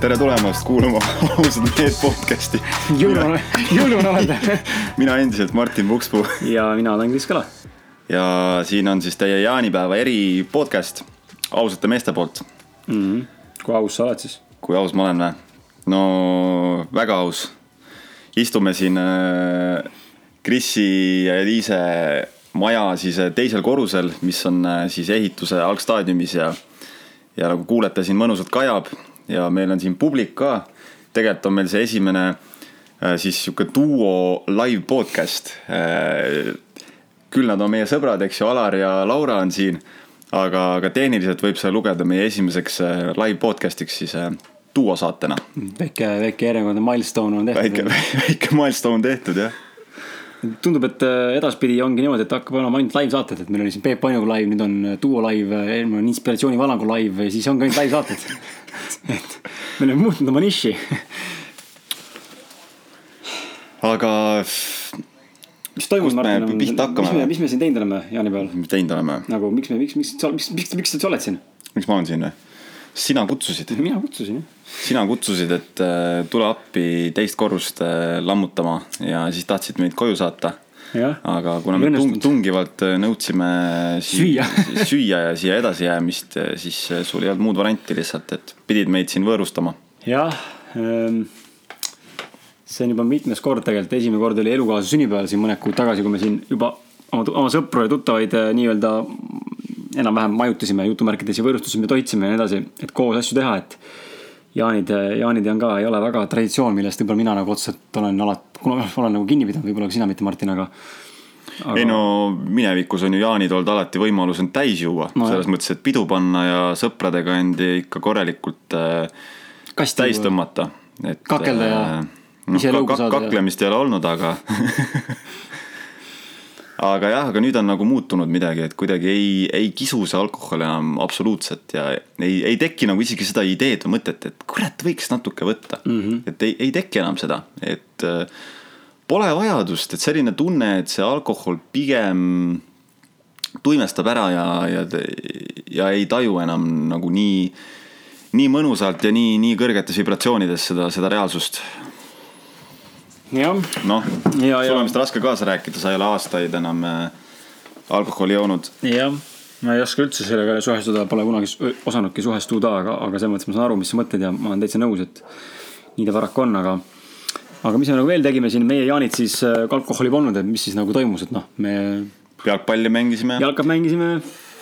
tere tulemast kuulama ausad mehed podcast'i. jõulune, jõulune oled mina endiselt Martin Pukspuu ja mina olen Kris Kala. ja siin on siis teie jaanipäeva eri podcast ausate meeste poolt mm. -hmm. kui aus sa oled siis? kui aus ma olen või? no väga aus. istume siin äh, Krisi ja Eliise maja siis äh, teisel korrusel, mis on äh, siis ehituse algstaadiumis ja ja nagu kuulete, siin mõnusalt kajab ja meil on siin publik ka. tegelikult on meil see esimene äh, siis sihuke duo live podcast. Äh, küll nad on meie sõbrad, eks ju, Alar ja Laura on siin. aga, aga tehniliselt võib see lugeda meie esimeseks äh, live podcast'iks siis duo saatena. väike, väike järjekordne milstone on tehtud. väike, väike milstone tehtud jah tundub, et äh, edaspidi ongi niimoodi, et hakkab olema ainult live saated, et meil oli siin Peep Panjuga live, nüüd on äh, Duo live, äh, eelmine on Inspiratsiooni Valangu live ja siis ongi ainult live saated et me oleme muutnud oma niši aga. mis toimub, Martin? pihta hakkame? mis me siin teinud oleme jaanipäeval? mis teinud oleme? nagu miks me, miks, miks, miks, miks, miks sa oled siin? miks ma olen siin või? Sina kutsusid. mina kutsusin, jah. sina kutsusid, et äh, tule appi teist korrust äh, lammutama ja siis tahtsid meid koju saata. aga kuna me tung, tungivalt äh, nõudsime süüa süüa ja siia edasijäämist, siis sul ei olnud muud varianti lihtsalt, et pidid meid siin võõrustama. jah ähm,, see on juba mitmes kord tegelikult, esimene kord oli elukaaslase sünnipäeval siin mõned kuud tagasi, kui me siin juba oma, oma sõpru ja tuttavaid nii-öelda enam-vähem majutasime jutumärkides ja võõrustusime, toitsime ja nii edasi, et koos asju teha, et. jaanid, jaanid on ka, ei ole väga traditsioon, millest võib-olla mina nagu otseselt olen alati, kuna olen nagu kinni pidanud, võib-olla ka sina mitte, Martin, aga. Aga... ei no minevikus on ju jaanid olnud alati võimalus end täis juua no,, selles mõttes, et pidu panna ja sõpradega end ikka korralikult äh, täis tõmmata. kakelda ja äh, no, ise lõuga saada. kaklemist ei ole olnud, aga aga jah, aga nüüd on nagu muutunud midagi, et kuidagi ei, ei kisu see alkohol enam absoluutselt ja ei, ei teki nagu isegi seda ideed või mõtet, et kurat, võiks natuke võtta mm. -hmm. et ei, ei teki enam seda, et äh, pole vajadust, et selline tunne, et see alkohol pigem tuimestab ära ja, ja, ja ei taju enam nagu nii, nii mõnusalt ja nii, nii kõrgetes vibratsioonides seda, seda reaalsust noh, sul on vist raske kaasa rääkida, sa ei ole aastaid enam äh, alkoholi joonud. jah, ma ei oska üldse sellega suhestuda, pole kunagi osanudki suhestuda, aga, aga selles mõttes ma saan aru, mis sa mõtled ja ma olen täitsa nõus, et nii ta paraku on, aga. aga mis me nagu veel tegime siin, meie Jaanid siis äh, alkoholi polnud, et mis siis nagu toimus, et noh, me. jalgpalli mängisime. jalkat mängisime,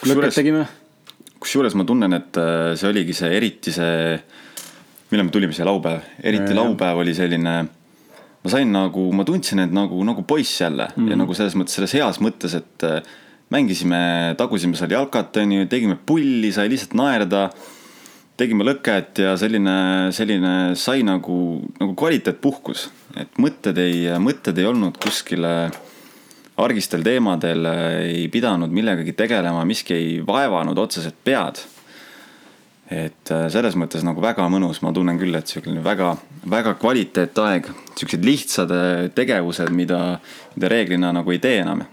lõket tegime. kusjuures ma tunnen, et äh, see oligi see eriti see, millal me tulime siia laupäev, eriti ja, laupäev oli selline ma sain nagu, ma tundsin end nagu, nagu poiss jälle mm -hmm. ja mhm. nagu selles mõttes, selles heas mõttes, et äh, mängisime, tagusime seal jalkat, onju, tegime pulli, sai lihtsalt naerda. tegime lõket ja selline, selline sai nagu, nagu kvaliteet puhkus, et mõtted ei, mõtted ei olnud kuskile argistel teemadel, ei pidanud millegagi tegelema, miski ei vaevanud otseselt pead et äh, selles mõttes nagu väga mõnus, ma tunnen küll, et siukene väga, väga kvaliteetaeg, siuksed lihtsad äh, tegevused, mida, mida reeglina nagu ei tee enam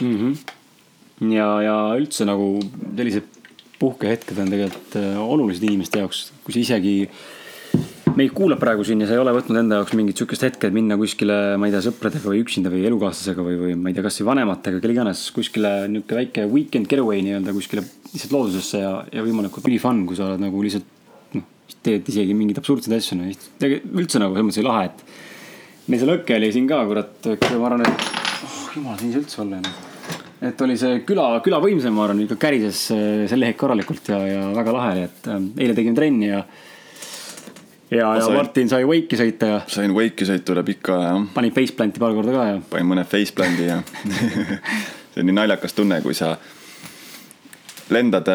mm. -hmm. ja, ja üldse nagu sellised puhkehetked on tegelikult äh, olulised inimeste jaoks, kui sa isegi meid kuulab praegu siin ja sa ei ole võtnud enda jaoks mingit sihukest hetke, et minna kuskile, ma ei tea, sõpradega või üksinda või elukaaslasega või, või ma ei tea, kasvõi vanematega, kelle iganes kuskile nihuke väike weekend getaway nii-öelda kuskile lihtsalt loodusesse ja, ja võimalikult üli fun, kui sa oled nagu lihtsalt noh, teed isegi mingeid absurdseid asju, no üldse nagu selles mõttes oli lahe, et meil see lõkke oli siin ka, kurat, ma arvan, et oh jumal, siin ei saa üldse olla enam et oli see küla, küla võimsam, ma arvan, ikka kärises äh, see lehek korralikult ja, ja väga lahe oli, et äh, eile tegime trenni ja. Ja, ja sain, Martin sai Wake'i sõita ja. sain Wake'i sõita üle pika aja, jah. panin faceplant'i paar korda ka ja. panin mõne faceplant'i ja see on nii naljakas tunne, kui sa lendad,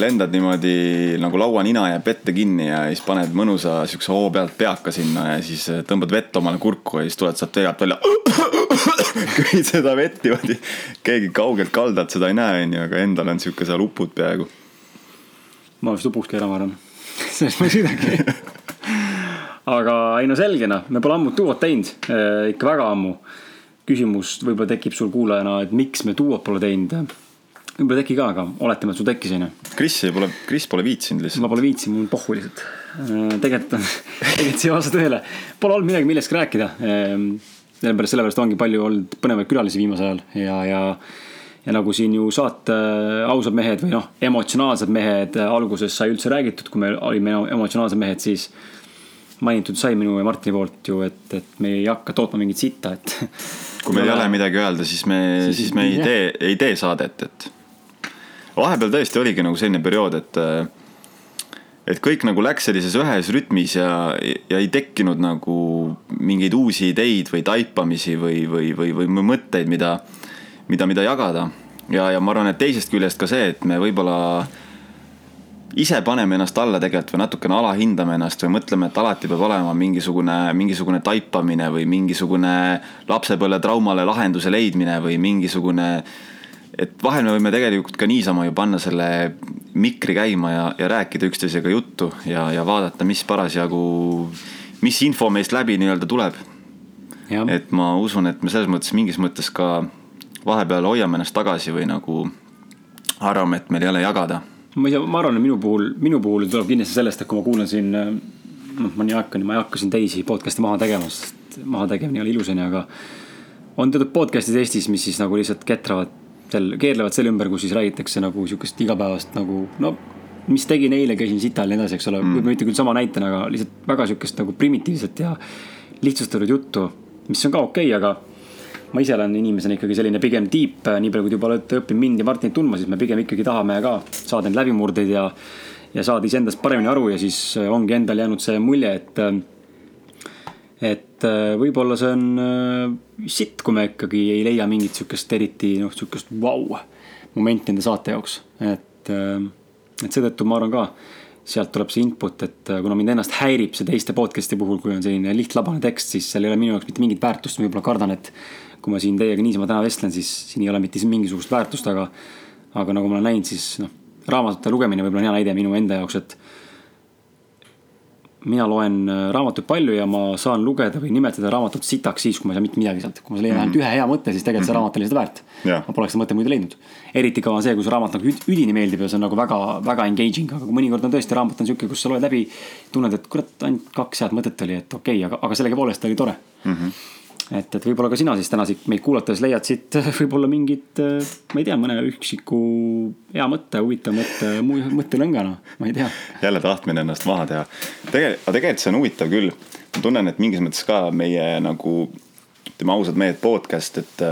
lendad niimoodi nagu lauanina jääb vette kinni ja siis paned mõnusa siukse hoo pealt peaka sinna ja siis tõmbad vett omale kurku ja siis tuled sealt vee alt välja. köid seda vett niimoodi, keegi kaugelt kaldalt seda ei näe, onju, aga endal on siuke seal upud peaaegu. ma vist upukski ära, ma arvan. sellest ma ei sõidagi aga ei no selge noh, me pole ammu duot teinud, eh, ikka väga ammu. küsimus võib-olla tekib sul kuulajana, et miks me duot pole teinud võib-olla teki ka, aga oletame, et sul tekkis onju. Kris ei pole, Kris pole viitsinud lihtsalt. ma pole viitsinud, mul pohhu lihtsalt. tegelikult on, tegelikult see ei vasta tõele. Pole olnud midagi, millestki rääkida. sellepärast, sellepärast ongi palju olnud põnevaid külalisi viimasel ajal ja, ja, ja nagu siin ju saate ausad mehed või noh, emotsionaalsed mehed alguses sai üldse räägitud, kui me olime emotsionaalsed mehed, siis mainitud sai minu ja Martini poolt ju, et, et me ei hakka tootma mingit sitta, et. kui meil ei ole midagi öelda, siis me, Siis- siis me ei tee, ei tee saadet, et. vahepeal tõesti oligi nagu selline periood, et, et kõik nagu läks sellises ühes rütmis ja, ja ei tekkinud nagu mingeid uusi ideid või taipamisi või, või, või, või mõtteid, mida, mida, mida jagada. ja, ja ma arvan, et teisest küljest ka see, et me võib-olla ise paneme ennast alla tegelikult või natukene alahindame ennast või mõtleme, et alati peab olema mingisugune, mingisugune taipamine või mingisugune lapsepõlvetraumale lahenduse leidmine või mingisugune. et vahel me võime tegelikult ka niisama ju panna selle mikri käima ja, ja rääkida üksteisega juttu ja, ja vaadata, mis parasjagu, mis info meist läbi nii-öelda tuleb. et ma usun, et me selles mõttes mingis mõttes ka vahepeal hoiame ennast tagasi või nagu arvame, et meil ei ole jagada ma ei tea, ma arvan, et minu puhul, minu puhul tuleb kindlasti sellest, et kui ma kuulan siin, noh, ma nii hakkan, ma ei hakka siin teisi podcast'e maha tegema, sest maha tegemine ei ole ilus, onju, aga on teatud podcast'id Eestis, mis siis nagu lihtsalt ketravad sel, keerlevad selle ümber, kus siis räägitakse nagu sihukest igapäevast nagu no mis tegin eile, käisin sital ja nii edasi, eks ole mm., võib-olla mitte küll sama näitena, aga lihtsalt väga sihukest nagu primitiivset ja lihtsustatud juttu, mis on ka okei okay,, aga ma ise olen inimesena ikkagi selline pigem deep, nii palju kui te juba olete õppinud mind ja Martinit tundma, siis me pigem ikkagi tahame ka saada neid läbimurdeid ja, ja saada iseendast paremini aru ja siis äh, ongi endal jäänud see mulje, et, et äh, võib-olla see on äh, sitt, kui me ikkagi ei leia mingit sihukest eriti noh, sihukest vau momenti enda saate jaoks, et, et seetõttu ma arvan ka sealt tuleb see input, et äh, kuna mind ennast häirib see teiste podcast'i puhul, kui on selline lihtlabane tekst, siis seal ei ole minu jaoks mitte mingit väärtust, ma võib-olla kardan, et kui ma siin teiega niisama täna vestlen, siis siin ei ole mitte mingisugust väärtust, aga aga nagu ma olen näinud, siis noh, raamatute lugemine võib-olla on hea näide minu enda jaoks, et mina loen äh, raamatuid palju ja ma saan lugeda või nimetada raamatut sitaks siis, kui ma ei saa mitte midagi sealt. kui ma leian ainult ühe hea mõtte, siis tegelikult see raamat oli seda väärt. Jah. ma poleks seda mõtet muidu leidnud. eriti ka see, kui see raamat nagu üd- üdini meeldib ja see on nagu väga, väga engaging, aga mõnikord on tõesti raamat on sihuke, kus sa loed läbi, tunned, et kurat, ainult kaks head mõtet oli, et okei okay,, aga, aga sellegipoolest oli tore mm. -hmm et, et võib-olla ka sina siis täna siit meid kuulates leiad siit võib-olla mingit, ma ei tea, mõne üksiku hea mõtte, huvitava mõtte, mõttelõngana, ma ei tea. jälle tahtmine ennast maha teha. tegelikult, aga tegelikult see on huvitav küll. ma tunnen, et mingis mõttes ka meie nagu ütleme ausad mehed podcast, et.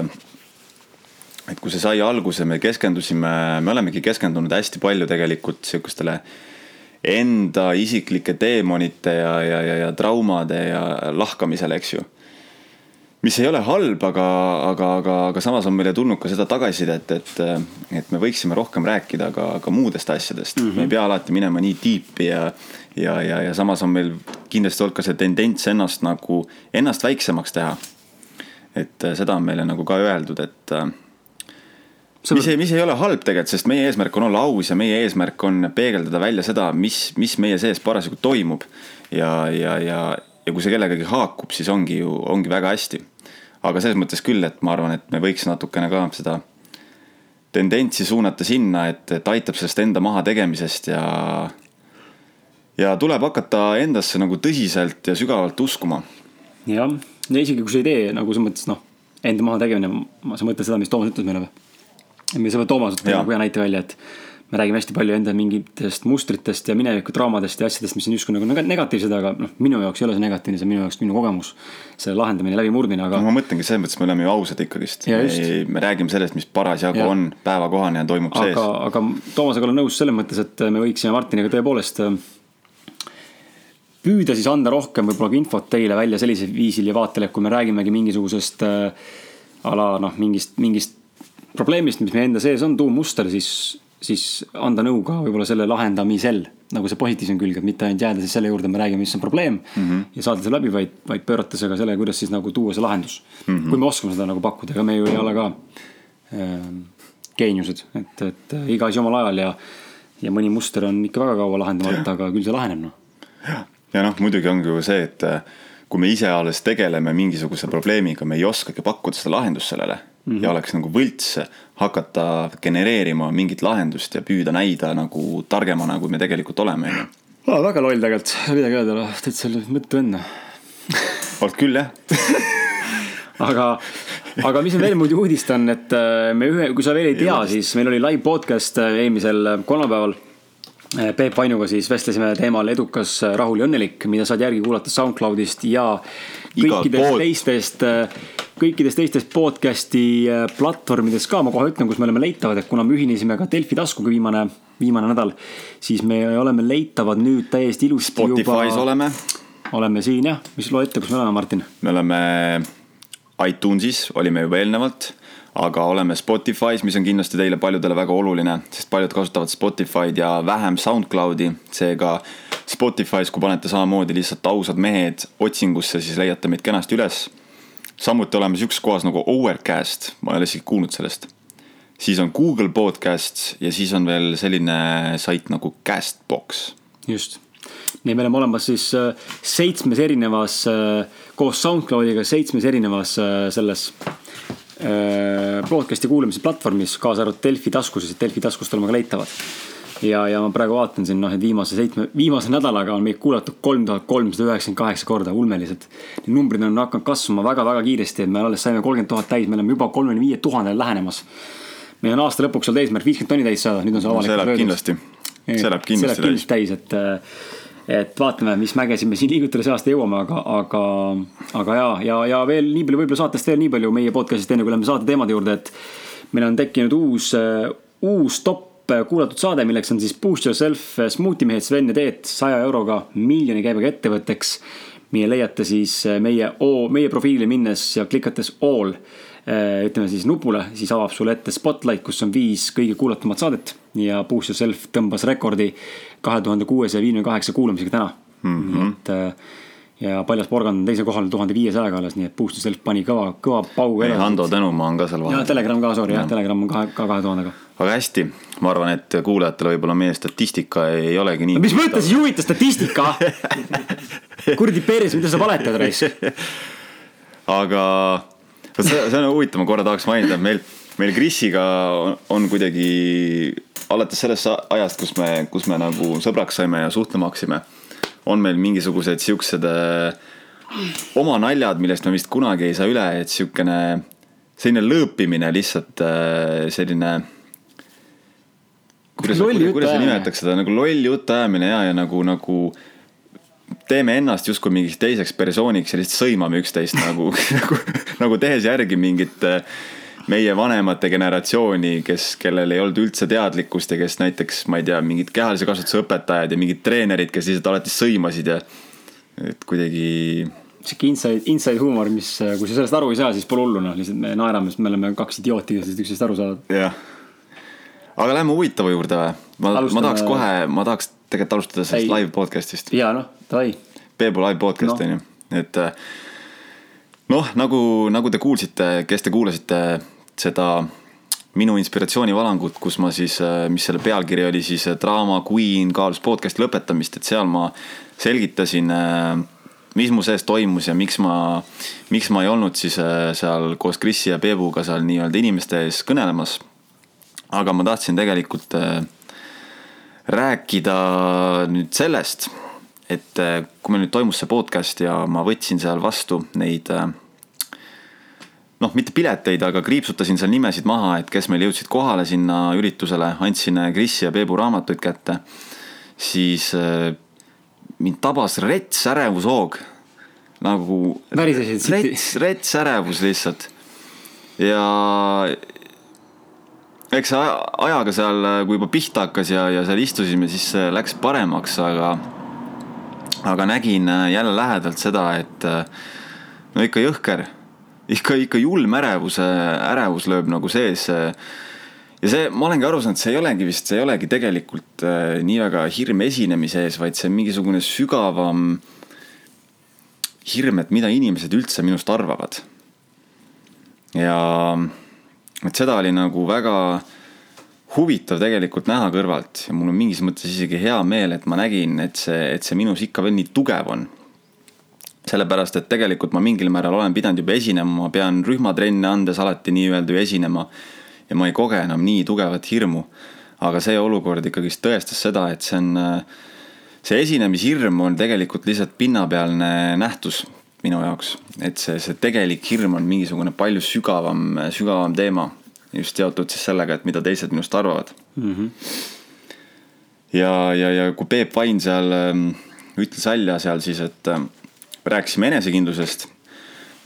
et kui see sai alguse, me keskendusime, me olemegi keskendunud hästi palju tegelikult sihukestele enda isiklike teemonite ja, ja, ja, ja traumade ja lahkamisele, eks ju mis ei ole halb, aga, aga, aga, aga samas on meile tulnud ka seda tagasisidet, et, et me võiksime rohkem rääkida ka, ka muudest asjadest mm. -hmm. me ei pea alati minema nii tiipi ja, ja, ja, ja samas on meil kindlasti olnud ka see tendents ennast nagu, ennast väiksemaks teha. et äh, seda on meile nagu ka öeldud, et äh, mis ei, mis ei ole halb tegelikult, sest meie eesmärk on olla aus ja meie eesmärk on peegeldada välja seda, mis, mis meie sees parasjagu toimub. ja, ja, ja, ja kui see kellegagi haakub, siis ongi ju, ongi väga hästi. Aga selles mõttes küll, et ma arvan, et me võiks natukene ka seda tendentsi suunata sinna, et, et aitab sellest enda mahategemisest ja ja tuleb hakata endasse nagu tõsiselt ja sügavalt uskuma. jah, ja isegi kui sa ei tee nagu selles mõttes noh, enda maha tegemine, sa mõtled seda, mis Toomas ütles meile või? meie sõber Toomas Jaa. nagu hea näite välja, et me räägime hästi palju enda mingitest mustritest ja mineviku traumadest ja asjadest, mis on justkui nagu nega- negatiivsed, aga noh, minu jaoks ei ole see negatiivne, see on minu jaoks minu kogemus. selle lahendamine, läbimurdmine, aga no ma mõtlengi selles mõttes, me oleme ju ausad ikkagist. Me, me räägime sellest, mis parasjagu Ja. on päevakohane ja toimub sees aga, aga Toomasega olen nõus selles mõttes, et me võiksime Martiniga tõepoolest äh, püüda siis anda rohkem võib-olla ka infot teile välja sellisel viisil ja vaatel, et kui me räägimegi mingisugusest äh, a la noh, mingist, mingist probleemist, mis meie enda sees on, tuummuster, siis, siis anda nõu ka võib-olla selle lahendamisel. nagu see positiivsem külg, et mitte ainult jääda siis selle juurde, me räägime, mis on probleem mm -hmm. ja saada see läbi, vaid, vaid pöörata see ka selle, kuidas siis nagu tuua see lahendus mm. -hmm. kui me oskame seda nagu pakkuda, ega me ju ei ole ka äh, geeniused, et, et äh, iga asi omal ajal ja, ja mõni muster on ikka väga kaua lahendamata, aga küll see laheneb noh. ja noh, muidugi ongi ju see, et äh, kui me ise alles tegeleme mingisuguse probleemiga, me ei oskagi pakkuda seda lahendust sellele. Mm -hmm. ja oleks nagu võlts hakata genereerima mingit lahendust ja püüda näida nagu targemana, kui me tegelikult oleme, on ju. väga loll tegelikult, midagi öelda, täitsa mõttetu vend. oled küll jah aga, aga mis veel muidu uudist on, et äh, me ühe, kui sa veel ei tea, siis meil oli live podcast äh, eelmisel äh, kolmapäeval. Peep Vainuga siis vestlesime teemal edukas, rahul ja õnnelik, mida saad järgi kuulata SoundCloudist ja kõikidest teistest, kõikidest teistest podcast'i platvormidest ka, ma kohe ütlen, kus me oleme leitavad, et kuna me ühinesime ka Delfi taskuga viimane, viimane nädal, siis me oleme leitavad nüüd täiesti ilusti Spotify's juba. oleme. oleme siin jah, mis loe ette, kus me oleme, Martin? me oleme iTunesis olime juba eelnevalt, aga oleme Spotify's, mis on kindlasti teile paljudele väga oluline, sest paljud kasutavad Spotify'd ja vähem SoundCloud'i, seega Spotify's, kui panete samamoodi lihtsalt ausad mehed otsingusse, siis leiate meid kenasti üles. samuti oleme sihukeses kohas nagu Overcast, ma ei ole isegi kuulnud sellest. siis on Google Podcasts ja siis on veel selline sait nagu Castbox. just nii, me oleme olemas siis äh, seitsmes erinevas, äh, koos SoundCloudiga seitsmes erinevas äh, selles podcast'i kuulamise platvormis, kaasa arvatud Delfi taskus, sest Delfi taskust oleme ka leitavad. ja, ja ma praegu vaatan siin noh, et viimase seitsme, viimase nädalaga on meid kuulatud kolm tuhat kolmsada üheksakümmend kaheksa korda, ulmelised. Need numbrid on hakanud kasvama väga-väga kiiresti, et me alles saime kolmkümmend tuhat täis, me oleme juba kolmekümne viie tuhandele lähenemas. meil on aasta lõpuks olnud eesmärk viiskümmend tonni täis saada, nüüd on see avalikult löödud. kindlasti, see läheb kindlasti täis. täis, et et vaatame, mis mägesid me siin liigutada see aasta jõuame, aga, aga, aga ja, ja, ja veel nii palju, võib-olla saatest veel nii palju meie podcast'ist, enne kui läheme saate teemade juurde, et meil on tekkinud uus, uus top kuulatud saade, milleks on siis Boost Yourself Smoothie mehed Sven ja Teet saja euroga miljoni käibega ettevõtteks. meie leiate siis meie, meie profiili minnes ja klikates all ütleme siis nupule, siis avab sulle ette Spotlight, kus on viis kõige kuulatumat saadet ja Boost Yourself tõmbas rekordi kahe tuhande kuuesaja viiekümne kaheksa kuulamisega täna mm. -hmm. nii et äh, ja Paljas Porgand on teisel kohal tuhande viiesajaga alles, nii et Boost Yourself pani kõva, kõva paugu edasi. Hando Tõnumaa on ka seal vahel. ja Telegram ka, sorry, jah, Telegram on ka, ka kahe tuhandega. aga hästi, ma arvan, et kuulajatele võib-olla meie statistika ei olegi nii. mis mõttes ei huvita statistika kuradi peres, mida sa valetad, raisk aga see, see on huvitav, ma korra tahaks mainida, meil, meil Krisiga on, on kuidagi alates sellest ajast, kus me, kus me nagu sõbraks saime ja suhtlema hakkasime, on meil mingisugused siuksed äh, oma naljad, millest me vist kunagi ei saa üle, et siukene, selline lõõpimine lihtsalt äh, selline. kuidas, kuidas sa nimetaks seda nagu loll jutuajamine ja, ja nagu, nagu teeme ennast justkui mingiks teiseks persooniks ja lihtsalt sõimame üksteist nagu, nagu, nagu tehes järgi mingit äh, meie vanemate generatsiooni, kes, kellel ei olnud üldse teadlikkust ja kes näiteks, ma ei tea, mingid kehalise kasvatuse õpetajad ja mingid treenerid, kes lihtsalt alati sõimasid ja et kuidagi. sihuke inside, inside huumor, mis, kui sa sellest aru ei saa, siis pole hullu, noh, lihtsalt me naerame, sest me oleme kaks idiooti, kes üksteisest aru saavad. jah. Aga lähme huvitava juurde või? ma, ma tahaks kohe, ma tahaks tegelikult alustada sellest live podcast'ist. ja noh, davai. Peebu live podcast on no. ju, et noh, nagu, nagu te kuulsite, kes te kuulasite seda minu inspiratsioonivalangut, kus ma siis, äh, mis selle pealkiri oli siis äh, Draama Queen kaalus podcast'i lõpetamist, et seal ma selgitasin, äh, mis mu sees toimus ja miks ma, miks ma ei olnud siis seal koos Krisi ja Peebuga seal nii-öelda inimeste ees kõnelemas. Aga ma tahtsin tegelikult rääkida nüüd sellest, et kui meil nüüd toimus see podcast ja ma võtsin seal vastu neid noh, mitte pileteid, aga kriipsutasin seal nimesid maha, et kes meil jõudsid kohale sinna üritusele, andsin Kris ja Peebu raamatuid kätte. siis äh, mind tabas rets ärevushoog. nagu. rets, rets ärevus lihtsalt. ja eks see ajaga seal, kui juba pihta hakkas ja, ja seal istusime, siis läks paremaks, aga, aga nägin jälle lähedalt seda, et no ikka jõhker ikka, ikka julm ärevus, ärevus lööb nagu sees. ja see, ma olengi aru saanud, see ei olegi vist, see ei olegi tegelikult äh, nii väga hirm esinemise ees, vaid see on mingisugune sügavam hirm, et mida inimesed üldse minust arvavad. ja et seda oli nagu väga huvitav tegelikult näha kõrvalt ja mul on mingis mõttes isegi hea meel, et ma nägin, et see, et see minus ikka veel nii tugev on. sellepärast, et tegelikult ma mingil määral olen pidanud juba esinema, ma pean rühmatrenne andes alati nii-öelda ju esinema. ja ma ei koge enam nii tugevat hirmu. aga see olukord ikkagist tõestas seda, et see on, see esinemishirm on tegelikult lihtsalt pinnapealne nähtus minu jaoks. et see, see tegelik hirm on mingisugune palju sügavam, sügavam teema. just seotud siis sellega, et mida teised minust arvavad mm. -hmm. ja, ja, ja kui Peep Vain seal ähm, ütles välja seal siis, et äh, rääkisime enesekindlusest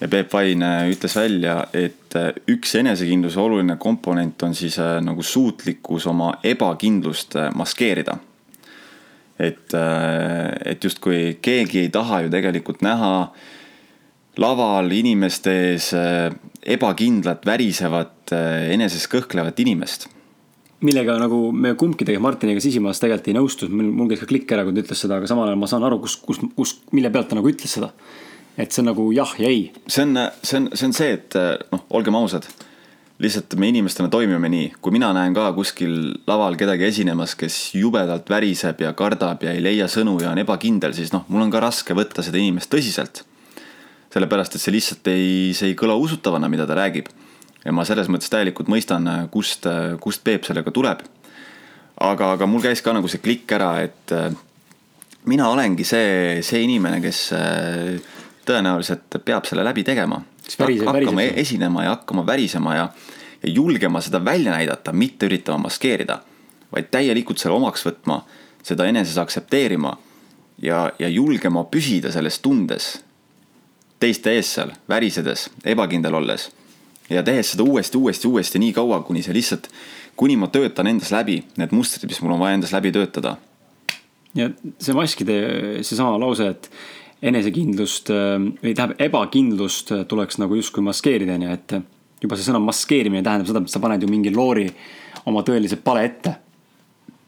ja Peep Vain äh, ütles välja, et äh, üks enesekindluse oluline komponent on siis nagu suutlikkus oma ebakindlust maskeerida. et, et justkui keegi ei taha ju tegelikult näha laval inimeste ees ebakindlat, värisevat, eneses kõhklevat inimest millega nagu me kumbki tegelikult Martiniga sisimas tegelikult ei nõustunud, mul, mul käis ka klikk ära, kui ta ütles seda, aga samal ajal ma saan aru, kus, kus, kus, mille pealt ta nagu ütles seda. et see on nagu jah ja ei. see on, see on, see on see, et noh, olgem ausad. lihtsalt me inimestena toimime nii, kui mina näen ka kuskil laval kedagi esinemas, kes jubedalt väriseb ja kardab ja ei leia sõnu ja on ebakindel, siis noh, mul on ka raske võtta seda inimest tõsiselt. Sellepärast, et see lihtsalt ei, see ei kõla usutavana, mida ta räägib ja ma selles mõttes täielikult mõistan, kust, kust Peep sellega tuleb. aga, aga mul käis ka nagu see klikk ära, et äh, mina olengi see, see inimene, kes äh, tõenäoliselt peab selle läbi tegema. hakkama väriseb. esinema ja hakkama värisema ja, ja julgema seda välja näidata, mitte üritama maskeerida. vaid täielikult selle omaks võtma, seda eneses aktsepteerima ja, ja julgema püsida selles tundes teiste ees seal, värisedes, ebakindel olles ja tehes seda uuesti, uuesti, uuesti nii kaua, kuni see lihtsalt, kuni ma töötan endas läbi need mustrid, mis mul on vaja endas läbi töötada. ja see maskide, seesama lause, et enesekindlust või tähendab ebakindlust tuleks nagu justkui maskeerida, on ju, et juba see sõna maskeerimine tähendab seda, et sa paned ju mingi loori oma tõelise pale ette.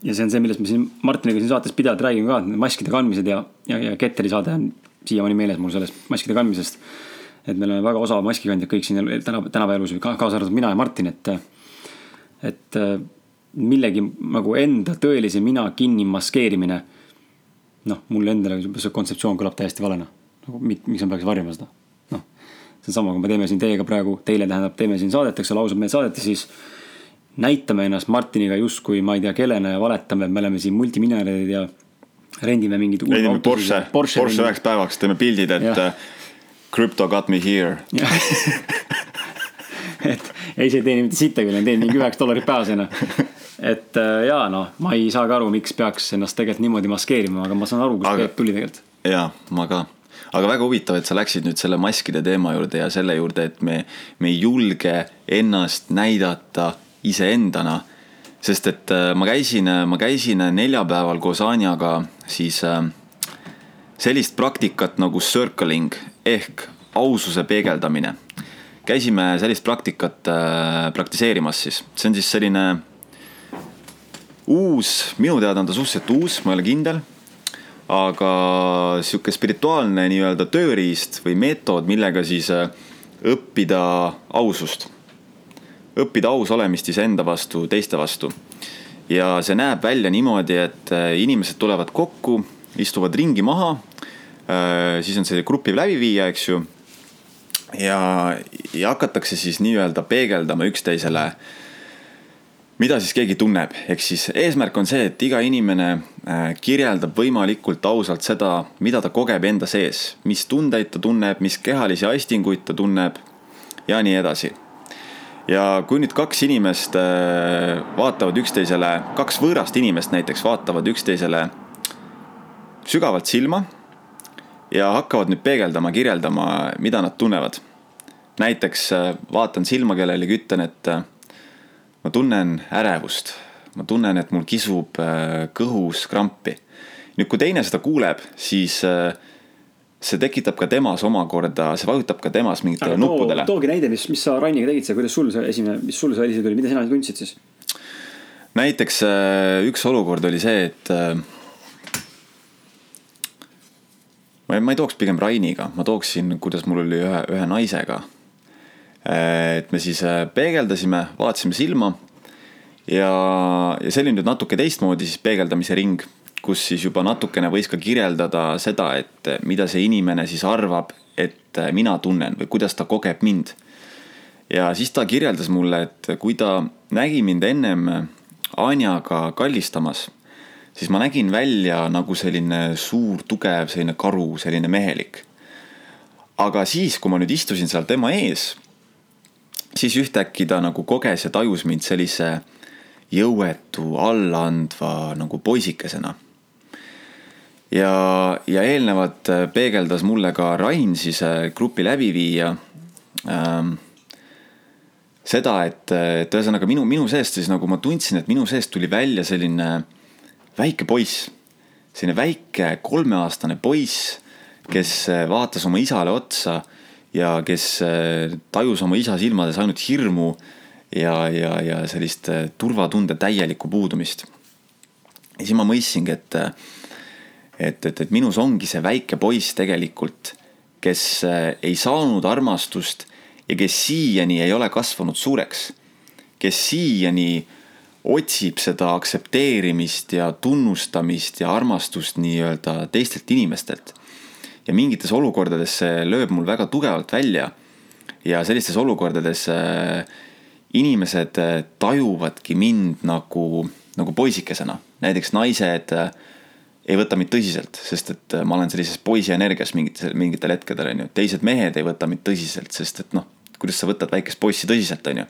ja see on see, millest me siin Martiniga siin saates pidevalt räägime ka, maskide kandmised ja, ja, ja Ketteri saade on siiamaani meeles mul sellest maskide kandmisest et me oleme väga osav maskikandjad kõik siin täna, tänapäevaelus, kaasa arvatud mina ja Martin, et. et millegi nagu enda tõelise mina kinni maskeerimine. noh, mulle endale see kontseptsioon kõlab täiesti valena. nagu miks ma peaks varjama seda, noh. see on sama, kui me teeme siin teiega praegu, teile tähendab, teeme siin saadet, eks ole, ausalt meelt saadet ja siis näitame ennast Martiniga justkui ma ei tea kellena ja valetame, et me oleme siin multimiljonärid ja rendime mingeid. rendime Porsche, Porsche, Porsche üheks päevaks, teeme pildid, et ja Crypto got me here et ei, see ei teeni mitte sittagi, teen mingi üheksa dollarit päevas onju. et äh, jaa, noh, ma ei saa ka aru, miks peaks ennast tegelikult niimoodi maskeerima, aga ma saan aru, kust aga... Tuli tegelikult. jaa, ma ka aga väga huvitav, et sa läksid nüüd selle maskide teema juurde ja selle juurde, et me, me ei julge ennast näidata iseendana. Sest et äh, ma käisin, ma käisin neljapäeval koos Anjaga siis äh, sellist praktikat nagu circling ehk aususe peegeldamine. käisime sellist praktikat äh, praktiseerimas siis, see on siis selline uus, minu teada on ta suhteliselt uus, ma ei ole kindel. aga sihuke spirituaalne nii-öelda tööriist või meetod, millega siis äh, õppida ausust. Õppida aus olemist iseenda vastu, teiste vastu. ja see näeb välja niimoodi, et äh, inimesed tulevad kokku, istuvad ringi maha Äh, siis on see grupiv läbiviija, eks ju. ja, ja hakatakse siis nii-öelda peegeldama üksteisele, mida siis keegi tunneb, ehk siis eesmärk on see, et iga inimene äh, kirjeldab võimalikult ausalt seda, mida ta kogeb enda sees, mis tundeid ta tunneb, mis kehalisi aistinguid ta tunneb ja nii edasi ja kui nüüd kaks inimest äh, vaatavad üksteisele, kaks võõrast inimest näiteks vaatavad üksteisele sügavalt silma ja hakkavad nüüd peegeldama, kirjeldama, mida nad tunnevad. näiteks äh, vaatan silma kellelegi, ütlen, et äh, ma tunnen ärevust, ma tunnen, et mul kisub äh, kõhus krampi. nüüd, kui teine seda kuuleb, siis see tekitab ka temas omakorda, see vajutab ka temas mingitele too, nuppudele. toogi näide, mis, mis sa Rainiga tegid seal, kuidas sul see esimene, mis sul see helisid oli, mida sina tundsid siis? näiteks üks olukord oli see, et ma, ma ei tooks pigem Rainiga, ma tooksin, kuidas mul oli ühe, ühe naisega. et me siis äh, peegeldasime, vaatasime silma ja, ja see oli nüüd natuke teistmoodi siis peegeldamise ring, kus siis juba natukene võis ka kirjeldada seda, et mida see inimene siis arvab, et mina tunnen või kuidas ta kogeb mind. ja siis ta kirjeldas mulle, et kui ta nägi mind ennem Anjaga kallistamas, siis ma nägin välja nagu selline suur, tugev, selline karu, selline mehelik. aga siis, kui ma nüüd istusin seal tema ees, siis ühtäkki ta nagu koges ja tajus mind sellise jõuetu, allaandva nagu poisikesena ja, ja eelnevalt äh, peegeldas mulle ka Rain, siis äh, grupi läbiviija ähm,. seda, et, et ühesõnaga minu, minu seest siis nagu ma tundsin, et minu seest tuli välja selline väike poiss. selline väike kolmeaastane poiss, kes äh, vaatas oma isale otsa ja kes tajus oma isa silmades ainult hirmu ja, ja, ja sellist turvatunde täielikku puudumist. ja siis ma mõistsingi, et et, et, et minus ongi see väike poiss tegelikult, kes äh, ei saanud armastust ja kes siiani ei ole kasvanud suureks. kes siiani otsib seda aktsepteerimist ja tunnustamist ja armastust nii-öelda teistelt inimestelt. ja mingites olukordades see lööb mul väga tugevalt välja. ja sellistes olukordades äh, inimesed äh, tajuvadki mind nagu, nagu poisikesena, näiteks naised äh, ei võta mind tõsiselt, sest et äh, ma olen sellises poisi energias mingitel, mingitel hetkedel, on ju. teised mehed ei võta mind tõsiselt, sest et noh, kuidas sa võtad väikest poissi tõsiselt, on ju.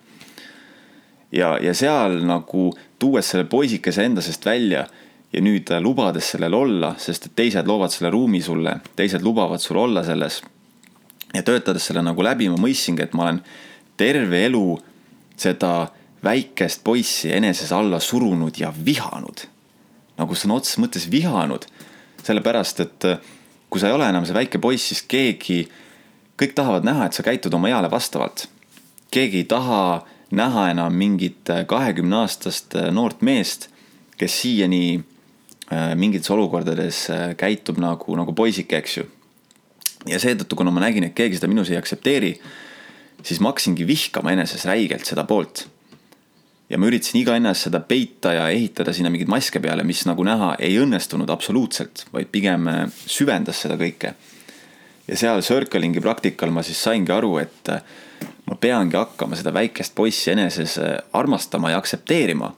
ja, ja seal nagu tuues selle poisikese enda seest välja ja nüüd äh, lubades sellel olla, sest et teised loovad selle ruumi sulle, teised lubavad sul olla selles. ja töötades selle nagu läbi, ma mõistsingi, et ma olen terve elu seda väikest poissi eneses alla surunud ja vihanud nagu sõna otseses mõttes vihanud. sellepärast, et äh, kui sa ei ole enam see väike poiss, siis keegi, kõik tahavad näha, et sa käitud oma eale vastavalt. keegi ei taha näha enam mingit äh, kahekümne aastast äh, noort meest, kes siiani mingites olukordades käitub nagu, nagu poisike, eks ju. ja seetõttu, kuna ma nägin, et keegi seda minus ei aktsepteeri, siis ma hakkasingi vihkama eneses räigelt seda poolt ja ma üritasin iga ennast seda peita ja ehitada sinna mingeid maske peale, mis nagu näha ei õnnestunud absoluutselt, vaid pigem äh, süvendas seda kõike. ja seal circling'i praktikal ma siis saingi aru, et äh, ma peangi hakkama seda väikest poissi eneses äh, armastama ja aktsepteerima.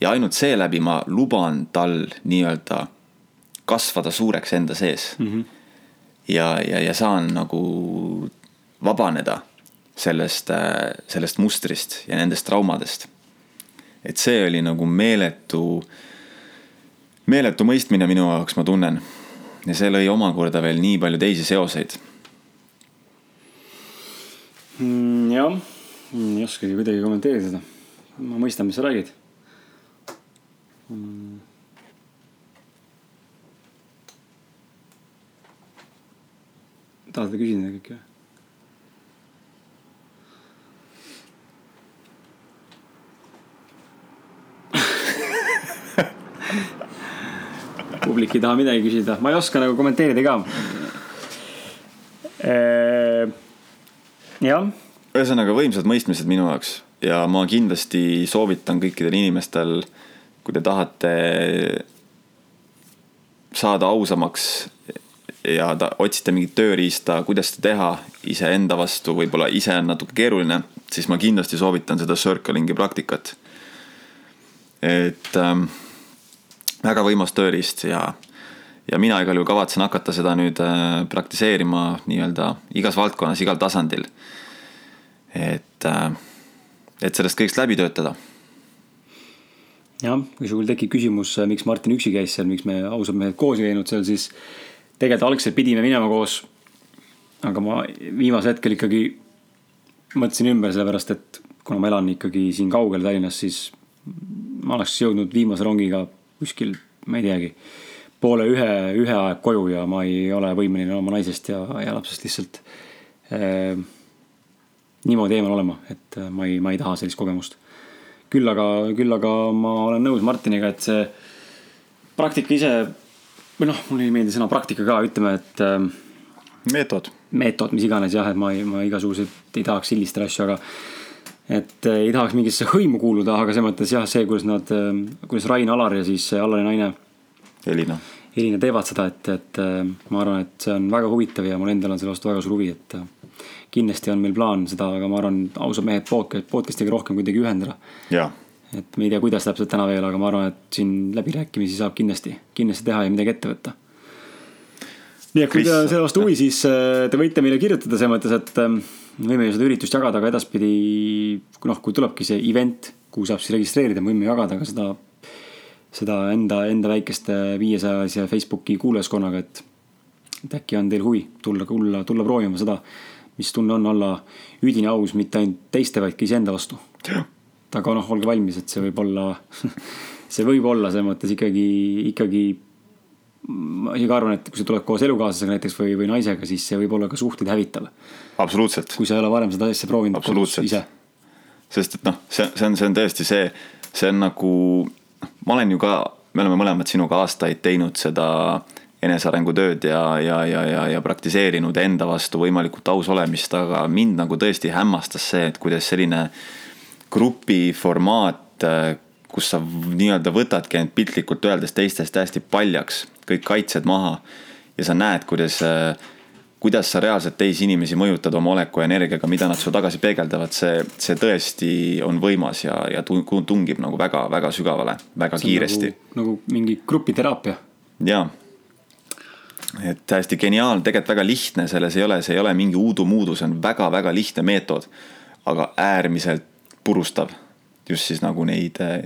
ja ainult seeläbi ma luban tal nii-öelda kasvada suureks enda sees mm. -hmm. ja, ja, ja saan nagu vabaneda sellest, sellest mustrist ja nendest traumadest et see oli nagu meeletu, meeletu mõistmine minu jaoks, ma tunnen. ja see lõi omakorda veel nii palju teisi seoseid mm,. jah, ei oskagi kuidagi kommenteerida seda. ma mõistan, mis sa räägid mm.. tahad küsida kõike või? Publik ei taha midagi küsida, ma ei oska nagu kommenteerida ka. jah. ühesõnaga võimsad mõistmised minu jaoks ja ma kindlasti soovitan kõikidel inimestel, kui te tahate saada ausamaks ja ta, otsite mingit tööriista, kuidas seda teha iseenda vastu, võib-olla ise on natuke keeruline, siis ma kindlasti soovitan seda circling'i praktikat. et ähm, väga võimas tööriist ja, ja mina igal juhul kavatsen hakata seda nüüd äh, praktiseerima nii-öelda igas valdkonnas, igal tasandil. et, äh, et sellest kõigest läbi töötada. jah, kui sul tekib küsimus, äh, miks Martin üksi käis seal, miks me ausad mehed koos ei käinud seal, siis tegelikult algselt pidime minema koos. aga ma viimasel hetkel ikkagi mõtlesin ümber, sellepärast et kuna ma elan ikkagi siin kaugel Tallinnas, siis ma oleks jõudnud viimase rongiga kuskil, ma ei teagi, poole ühe, ühe aeg koju ja ma ei ole võimeline oma naisest ja, ja lapsest lihtsalt äh, niimoodi eemal olema, et äh, ma ei, ma ei taha sellist kogemust. küll aga, küll aga ma olen nõus Martiniga, et see praktika ise või noh, mulle ei meeldi sõna praktika ka, ütleme, et äh,. meetod. meetod, mis iganes jah, et ma ei, ma igasuguseid ei tahaks sildistada asju, aga et äh, ei tahaks mingisse hõimu kuuluda, aga selles mõttes jah, see, kuidas nad, äh, kuidas Rain Alar ja siis Alari naine Elina. Elina teevad seda, et, et äh, ma arvan, et see on väga huvitav ja mul endal on selle vastu väga suur huvi, et äh, kindlasti on meil plaan seda, aga ma arvan, ausad mehed podcast, podcast'iga rohkem kuidagi ühendada. et me ei tea, kuidas täpselt täna veel, aga ma arvan, et siin läbirääkimisi saab kindlasti, kindlasti teha ja midagi ette võtta. nii et kui teil on selle vastu huvi, siis äh, te võite meile kirjutada selles mõttes, et ähm, me võime ju seda üritust jagada ka edaspidi. noh, kui tulebki see event, kuhu saab siis registreerida, me võime jagada ka seda, seda enda, enda väikeste viiesajalise Facebooki kuulajaskonnaga, et. et äkki on teil huvi tulla, tulla, tulla proovima seda, mis tunne on olla üdini aus mitte ainult teiste, vaid ka iseenda vastu. aga noh, olge valmis, et see võib olla see võib olla selles mõttes ikkagi, ikkagi ma isegi arvan, et kui sa tuled koos elukaaslasega näiteks või, või naisega, siis see võib olla ka suhteid hävitav. absoluutselt. kui sa ei ole varem seda asja proovinud ise. sest et noh, see, see on, see on tõesti see, see on nagu, noh, ma olen ju ka, me oleme mõlemad sinuga aastaid teinud seda enesearengu tööd ja, ja, ja, ja, ja praktiseerinud enda vastu võimalikult aus olemist, aga mind nagu tõesti hämmastas see, et kuidas selline grupi formaat kus sa nii-öelda võtadki end piltlikult öeldes teistest hästi paljaks, kõik kaitsed maha ja sa näed, kuidas, kuidas sa reaalselt teisi inimesi mõjutad oma oleku ja energiaga, mida nad su tagasi peegeldavad, see, see tõesti on võimas ja, ja tungib nagu väga-väga sügavale, väga see kiiresti. Nagu, nagu mingi grupiteraapia. jaa et hästi geniaalne, tegelikult väga lihtne, selles ei ole, see ei ole mingi uudu-muudu, see on väga-väga lihtne meetod. aga äärmiselt purustav just siis nagu neid äh,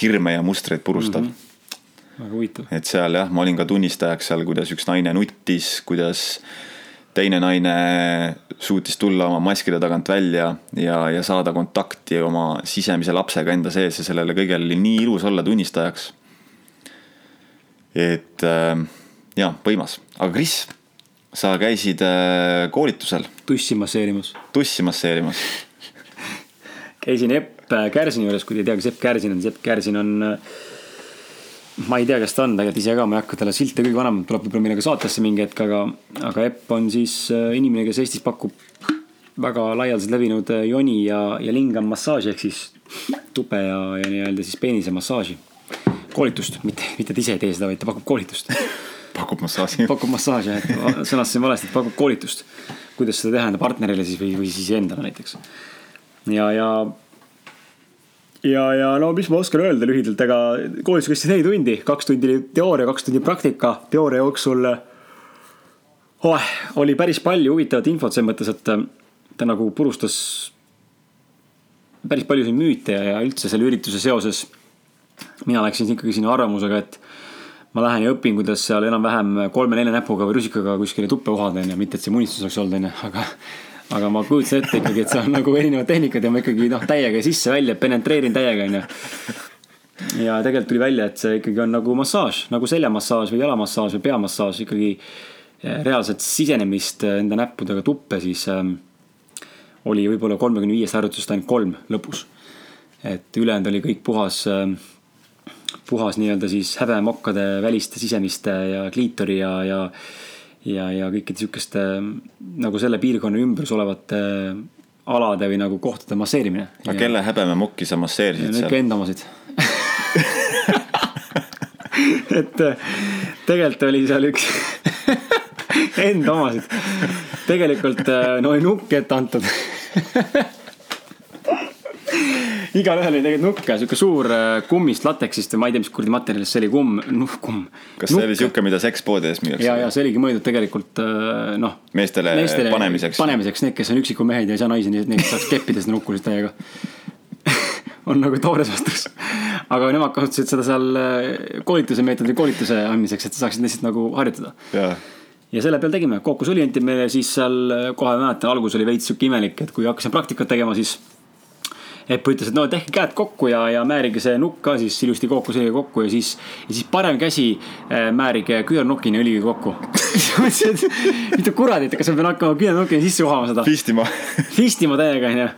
hirme ja mustreid purustav mm. -hmm. väga huvitav. et seal jah, ma olin ka tunnistajaks seal, kuidas üks naine nuttis, kuidas teine naine suutis tulla oma maskide tagant välja ja, ja saada kontakti oma sisemise lapsega enda sees ja sellele kõigele oli nii ilus olla tunnistajaks. et äh, jaa, võimas, aga Kris, sa käisid äh, koolitusel. tussi masseerimas. tussi masseerimas käisin Epp Kärsini juures, kui te ei tea, kes Epp Kärsin on, siis Epp Kärsin on. ma ei tea, kes ta on tegelikult ise ka, ma ei hakka talle silte kõige vanem, tuleb võib-olla meile ka saatesse mingi hetk, aga, aga Epp on siis äh, inimene, kes Eestis pakub väga laialdaselt levinud äh, joni ja, ja lingam massaaži ehk siis tube ja, ja nii-öelda siis peenise massaaži. koolitust, mitte, mitte ta ise ei tee seda, vaid ta pakub koolitust pakub massaaži. pakub massaaži, et sõnastasin valesti, et pakub koolitust. kuidas seda teha enda partnerile siis või, või siis endale näiteks. ja, ja ja, ja no mis ma oskan öelda lühidalt, ega koolis kestis neli tundi, kaks tundi oli teooria, kaks tundi praktika. teooria jooksul oh, oli päris palju huvitavat infot selles mõttes, et äh, ta nagu purustas päris paljusid müüte ja, ja üldse selle ürituse seoses. mina läksin ikkagi sinna arvamusega, et ma lähen ja õpin, kuidas seal enam-vähem kolme-nelja näpuga või rusikaga kuskile tuppe uhada, onju, mitte et see unistus oleks olnud, onju, aga aga ma kujutasin ette ikkagi, et see on nagu erinevad tehnikad ja ma ikkagi noh, täiega sisse-välja penetreerin täiega, onju. ja tegelikult tuli välja, et see ikkagi on nagu massaaž, nagu seljamassaaž või jalamassaaž või peamassaaž ikkagi eh, reaalset sisenemist enda näppudega tuppe, siis ähm, oli võib-olla kolmekümne viiest harjutusest ainult kolm lõpus. et ülejäänud oli kõik puhas ähm, puhas nii-öelda siis häbemokkade väliste sisemiste ja kliitori ja, ja ja, ja kõikide sihukeste nagu selle piirkonna ümbrus olevate alade või nagu kohtade masseerimine. aga kelle häbememokki sa masseerisid seal? ikka enda omasid et tegelikult oli seal üks enda omasid. tegelikult no oli nukk ette antud igalühel oli tegelikult nukk ja sihuke suur äh, kummist lateksist või ma ei tea, mis kuradi materjalist see oli, kumm, noh kumm. kas see oli sihuke, mida sekspoodides müüakse? ja, ja see oligi mõeldud tegelikult äh, noh. meestele, panemiseks. panemiseks, need, kes on üksikumehed ja ei saa naisi, neid saaks keppida seda nukku siis täiega on nagu toores vastus. aga nemad kasutasid seda seal äh, koolituse meetodil koolituse andmiseks, et sa saaksid lihtsalt nagu harjutada. ja selle peal tegime, kookusõli anti meile siis seal kohe mäletan, algus oli veits sihuke imelik, et kui hakkasin praktikat tegema, siis Epp ütles, et no tehke käed kokku ja, ja määrige see nukk ka siis ilusti kookusõliga kokku ja siis, ja siis parem käsi äh, määrige küünarnukini õliga kokku. Mõtlesin, et mida kuradit, kas ma pean hakkama küünarnukini sisse uhama seda. fistima. fistima täiega, onju.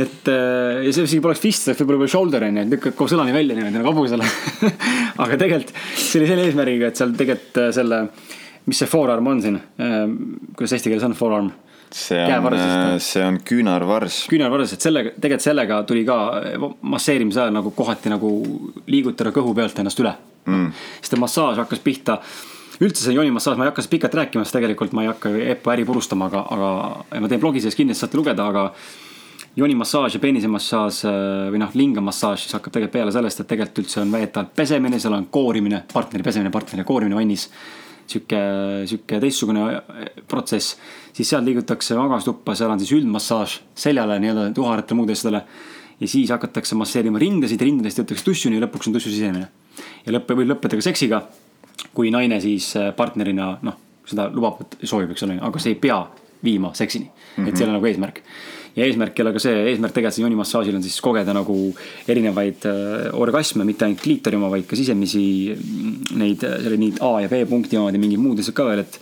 Et äh, ja see isegi poleks fist, see oleks võib-olla shoulder on ju, et lükkad koos õlani välja niimoodi nagu hobusele aga tegelikult see oli selle eesmärgiga, et seal tegelikult äh, selle, mis see forearm on siin, kuidas eesti keeles on forearm see on, äh, see on küünarvars. küünarvars, et sellega, tegelikult sellega tuli ka masseerimise ajal nagu kohati nagu liigutada kõhu pealt ennast üle. mm.. sest massaaž hakkas pihta üldse see joonimassaaž, ma ei hakka pikalt rääkima, sest tegelikult ma ei hakka Eppu äri purustama, aga, aga ma teen blogi sees kindlasti saate lugeda, aga joonimassaaž ja peenisemassaaž või noh, lingamassaaž siis hakkab tegelikult peale sellest, et tegelikult üldse on väidetavalt pesemine, seal on koorimine, partneri pesemine, partneri koorimine vannis. Sihuke, sihuke teistsugune protsess, siis sealt liigutakse magastuppa, seal on siis üldmassaaž seljale nii-öelda tuharatele, muude asjadele. ja siis hakatakse masseerima rindasid, rindadest jõutakse tussuni ja lõpuks on tussu sisemine. ja lõppe, võib lõppeda ka seksiga. kui naine siis partnerina noh, seda lubab, soovib, eks ole, aga see ei pea viima seksini mm, -hmm. et ei ole nagu eesmärk ja eesmärk ei ole ka see, eesmärk tegelikult joonimassaažil on siis kogeda nagu erinevaid äh, orgasme, mitte ainult kliitori oma, vaid ka sisemisi mm, neid, nii A ja B punkti omad ja mingid muud asjad ka veel, et.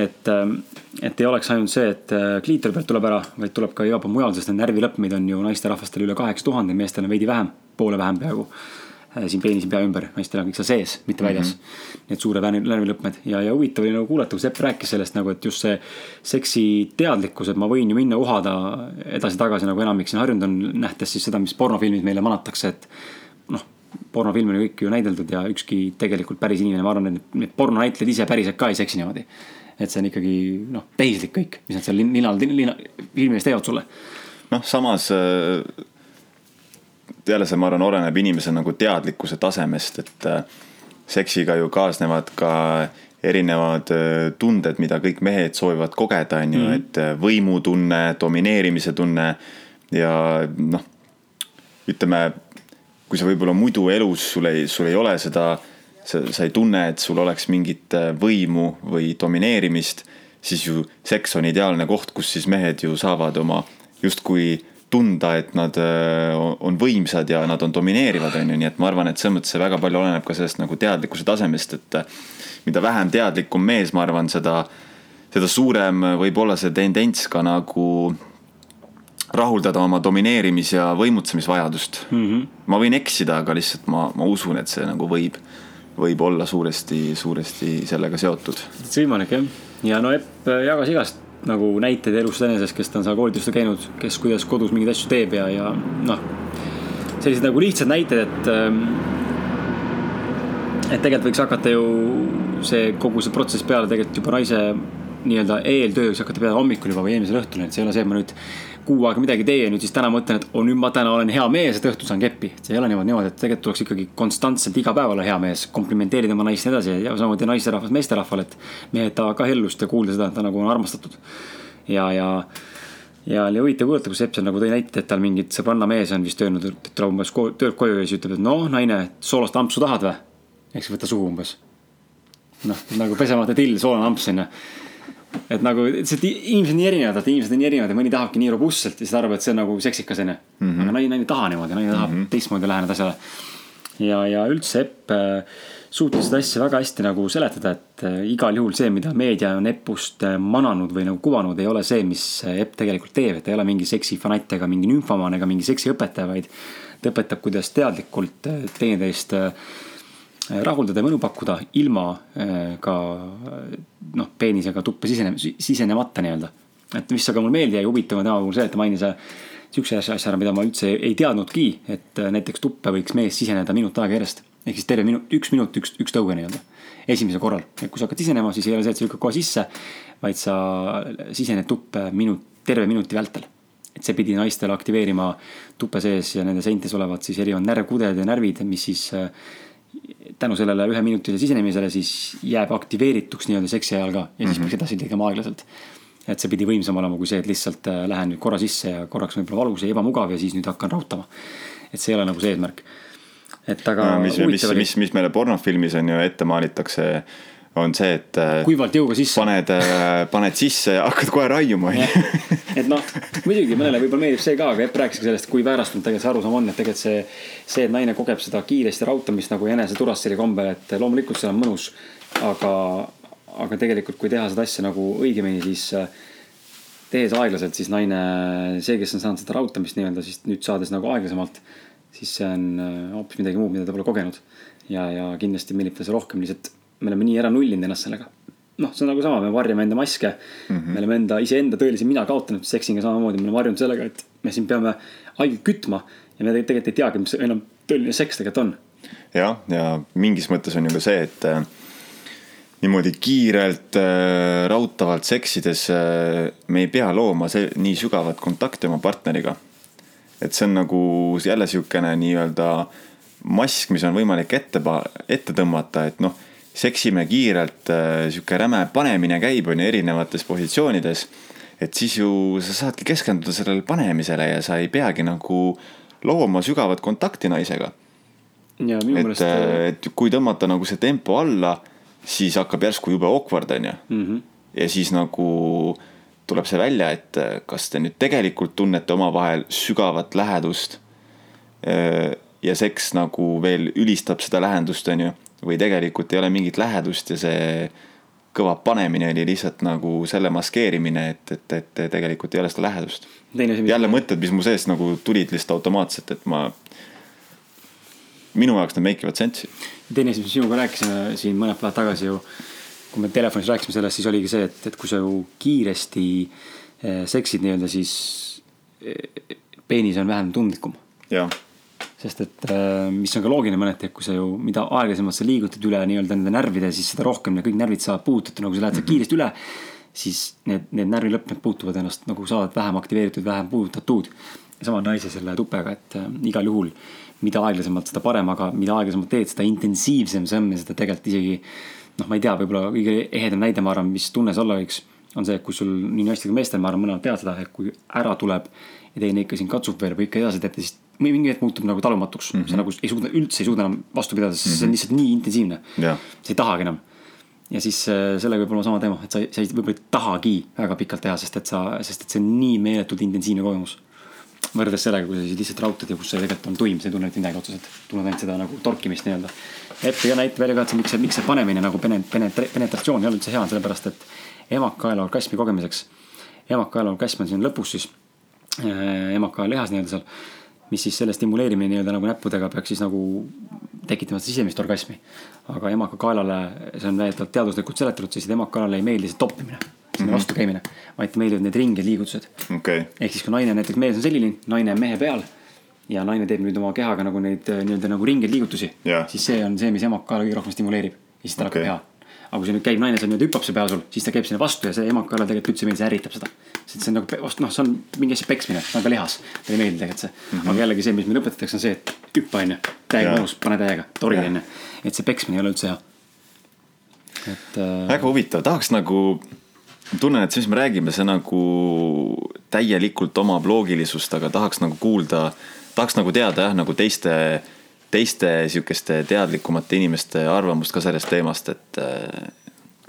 et, ähm, et ei oleks ainult see, et äh, kliitori pealt tuleb ära, vaid tuleb ka igal pool mujal, sest need närvilõpmeid on ju naisterahvastel üle kaheksa tuhande, meestel on veidi vähem, poole vähem peaaegu Äh, siin peenis pea ümber, naistel on kõik seal sees, mitte väljas mm. -hmm. Need suured närvilõpmed ja, ja huvitav oli nagu kuulata, kui Sepp rääkis sellest nagu, et just see seksi teadlikkus, et ma võin ju minna uhada edasi-tagasi nagu enamik siin harjunud on, nähtes siis seda, mis pornofilmis meile manatakse, et noh pornofilme on kõik ju näideldud ja ükski tegelikult päris inimene, ma arvan, et need pornonäitlejad ise päriselt ka ei seksi niimoodi. et see on ikkagi noh, tehislik kõik, mis nad seal linal, linal, filmi ees teevad sulle. noh, samas äh, jälle see, ma arvan, oleneb inimese nagu teadlikkuse tasemest, et äh, seksiga ju kaasnevad ka erinevad äh, tunded, mida kõik mehed soovivad kogeda, on ju, mhm. et äh, võimutunne, domineerimise tunne ja noh, ütleme, kui sa võib-olla muidu elus, sul ei, sul ei ole seda, sa, sa ei tunne, et sul oleks mingit võimu või domineerimist, siis ju seks on ideaalne koht, kus siis mehed ju saavad oma justkui tunda, et nad äh, on võimsad ja nad on domineerivad, on ju, nii et ma arvan, et selles mõttes see väga palju oleneb ka sellest nagu teadlikkuse tasemest, et äh, mida vähem teadlikum mees, ma arvan, seda, seda suurem võib olla see tendents ka nagu rahuldada oma domineerimis- ja võimutsemisvajadust mm. -hmm. ma võin eksida, aga lihtsalt ma, ma usun, et see nagu võib, võib olla suuresti, suuresti sellega seotud. see võimalik jah, ja no Epp jagas igast nagu näiteid elust enesest, kes on seal koolitustel käinud, kes kuidas kodus mingeid asju teeb ja, ja noh. sellised nagu lihtsad näited, et. Ähm, et tegelikult võiks hakata ju see kogu see protsess peale tegelikult juba naise nii-öelda eeltöö võiks hakata peale hommikul juba või eelmisel õhtul, et see ei ole see, et ma nüüd kuu aega midagi tee ja nüüd siis täna mõtlen, et oh nüüd ma täna olen hea mees, et õhtul saan keppi. see ei ole niimoodi, niimoodi, et tegelikult tuleks ikkagi konstantselt iga päev olla hea mees, komplimenteerida oma naist ja nii edasi ja samamoodi naisterahvas meesterahvale, et mehed tahavad ka hellust ja kuulda seda, et ta nagu on armastatud. ja, ja, ja oli huvitav kuulata, kus Epp seal nagu tõi näite, et tal mingid sõbranna mees on vist öelnud, et tuleb umbes töölt koju ja siis ütleb, et noh, naine, soolast ampsu tahad või? eks võta suhu umbes. noh, nagu pesemata till, soolane amps on ju et nagu, lihtsalt inimesed on nii erinevad, et inimesed on nii erinevad ja mõni tahabki nii robustselt ja siis ta arvab, et see on nagu seksikas onju. -hmm. aga naine, naine ei taha niimoodi, naine tahab mm -hmm. teistmoodi läheneda asjale. ja, ja üldse Epp äh, suutis seda asja väga hästi nagu seletada, et äh, igal juhul see, mida meedia on Epust äh, mananud või nagu kuvanud, ei ole see, mis Epp tegelikult teeb, et ta ei ole mingi seksifanatt ega mingi nümfomaan ega mingi seksiõpetaja, vaid ta õpetab, kuidas teadlikult teineteist rahuldada ja mõnu pakkuda ilma eh, ka noh, peenisega tuppa sisene, sisenemata nii-öelda. et mis aga mulle meeldis ja huvitav on tema puhul see, et ta mainis sihukese asja ära, mida ma üldse ei teadnudki, et eh, näiteks tuppe võiks mees siseneda minut aega järjest. ehk siis terve minut, üks minut, üks, üks tõuge nii-öelda. esimesel korral, et kui sa hakkad sisenema, siis ei ole see, et sa lükkad kohe sisse, vaid sa sisened tuppe minut, terve minuti vältel et see pidi naistele aktiveerima tuppe sees ja nende seintes olevad siis erinevad närvkuded ja närvid, mis siis tänu sellele üheminutilisele sisenemisele siis jääb aktiveerituks nii-öelda seksi ajal ka ja siis mm -hmm. peaks edasi tegema aeglaselt. et see pidi võimsam olema kui see, et lihtsalt äh, lähen nüüd korra sisse ja korraks võib-olla valus ja ebamugav ja siis nüüd hakkan raudtama. et see ei ole nagu see eesmärk. et aga no,. mis, mis, mis, mis meile pornofilmis on ju ette maalitakse on see, et. Äh, kuivalt jõuga sisse. paned, äh, paned sisse ja hakkad kohe raiuma on ju. et noh, muidugi mõnele võib-olla meeldib see ka, aga Epp rääkiski sellest, kui väärastunud tegelikult see arusaam on, et tegelikult see. see, et naine kogeb seda kiiresti rautamist nagu enese turassili kombel, et loomulikult see on mõnus. aga, aga tegelikult, kui teha seda asja nagu õigemini, siis äh, tehes aeglaselt, siis naine, see, kes on saanud seda rautamist nii-öelda, siis nüüd saades nagu aeglasemalt. siis see on hoopis midagi muud, mida ta pole kogenud. ja, ja kindlasti meeldib ta see rohkem lihtsalt me oleme nii ära nullinud ennast sellega. noh, see on nagu sama, me varjame enda maske mm. -hmm. me oleme enda, iseenda tõelise mina kaotanud seksiga samamoodi, me oleme varjunud sellega, et me siin peame haiget kütma. ja me tegelikult ei teagi, mis enam tõeline seks tegelikult on. jah, ja mingis mõttes on ju ka see, et äh, niimoodi kiirelt äh,, raudtavalt seksides äh, me ei pea looma see nii sügavat kontakti oma partneriga. et see on nagu jälle sihukene nii-öelda mask, mis on võimalik ette, ette tõmmata, et noh, seksime kiirelt äh,, sihuke räme panemine käib, on ju, erinevates positsioonides. et siis ju sa saadki keskenduda sellele panemisele ja sa ei peagi nagu looma sügavat kontakti naisega. et, meelest... äh, et kui tõmmata nagu see tempo alla siis hakkab järsku jube awkward, on ju. -hmm. ja siis nagu tuleb see välja, et äh, kas te nüüd tegelikult tunnete omavahel sügavat lähedust. Äh, ja seks nagu veel ülistab seda lähendust, on ju, või tegelikult ei ole mingit lähedust ja see kõva panemine oli lihtsalt nagu selle maskeerimine, et, et, et tegelikult ei ole seda lähedust. jälle mõtted, mis mu seest nagu tulid lihtsalt automaatselt, et ma minu jaoks need make ivad sense'i. teine asi, mis sinuga rääkisime siin mõned päevad tagasi ju, kui me telefonis rääkisime sellest, siis oligi see, et, et kui sa ju kiiresti eh, seksid nii-öelda, siis eh, peenis on vähem tundlikum. Sest et eh, mis on ka loogiline mõneti, et kui sa ju, mida aeglasemalt sa liigutad üle nii-öelda nende närvide, siis seda rohkem need kõik närvid saavad puutuda, nagu sa lähed mm -hmm. kiiresti üle siis need, need närvilõpmed puutuvad ennast nagu saavad vähem aktiveeritud, vähem puudutatud. sama naise selle tupega, et äh, igal juhul mida aeglasemalt, seda parem, aga mida aeglasemalt teed, seda intensiivsem see on ja seda tegelikult isegi noh, ma ei tea, võib-olla kõige ehedam näide, ma arvan, mis tunne see olla võiks, on see, et kui sul nii naistel kui meestel, ma arvan, mõlemad teavad seda, et kui ära tuleb ja teine ikka siin katsub veel või ikka edasi teete, siis mingi hetk muutub nagu talumatuks mm. -hmm. sa nagu ei suuda, üldse ei suuda enam vastu pidada, sest mm -hmm. see on mhm. lihtsalt nii intensiivne yeah.. sa ei tahagi enam. ja siis äh, sellega võib olla sama teema, et sa, sa võib-olla ei tahagi väga pikalt teha, sest et sa, sest et see on nii meeletult intensiivne kogemus võrreldes sellega, kui sa siis lihtsalt raudtad ja kus see tegelikult on tuim, sa ei tunne mitte midagi otseselt. tunned ainult seda nagu torkimist nii-öelda. Epp ja näite välja ka, et see, miks see, miks see panemine nagu penetre-, penetratsioon ei ole üldse hea, on sellepärast, et emakaela orgasmi kogemiseks. emakaela orgasm on siin lõpus siis äh,, emakaela lihas nii-öelda seal. Mis siis selle stimuleerimine nii-öelda nagu näppudega peaks siis nagu tekitama sisemist orgasmi. aga emakakaelale, see on väidetavalt teaduslikult seletatud, siis emakaelale ei meeldi see toppimine sinna vastu käimine, vaid meeldivad need ringed liigutused okay.. ehk siis, kui naine näiteks mees on selline, naine on mehe peal ja naine teeb nüüd oma kehaga nagu neid äh, nii-öelda nagu ringeid liigutusi yeah., siis see on see, mis emakaela kõige rohkem stimuleerib ja siis tal okay. hakkab hea. Aga kui see nüüd käib naine seal nii-öelda hüppab see pea sul, siis ta käib sinna vastu ja see emakaela tegelikult üldse ei meeldi, see ärritab seda. sest see on nagu, noh, see on mingi asi peksmine, see on ka lihas, talle ei meeldi tegelikult see mm. -hmm. aga jällegi see, mis meile õpetatakse, on see, et hüppa onju, täiega mõnus, pane täiega, torgi onju. et see peksmine ei ole üldse hea. et äh.... väga huvitav, tahaks nagu tunnen, et see, mis me räägime, see nagu täielikult omab loogilisust, aga tahaks nagu kuulda, tahaks nagu teada jah, nagu teiste, teiste sihukeste teadlikumate inimeste arvamust ka sellest teemast, et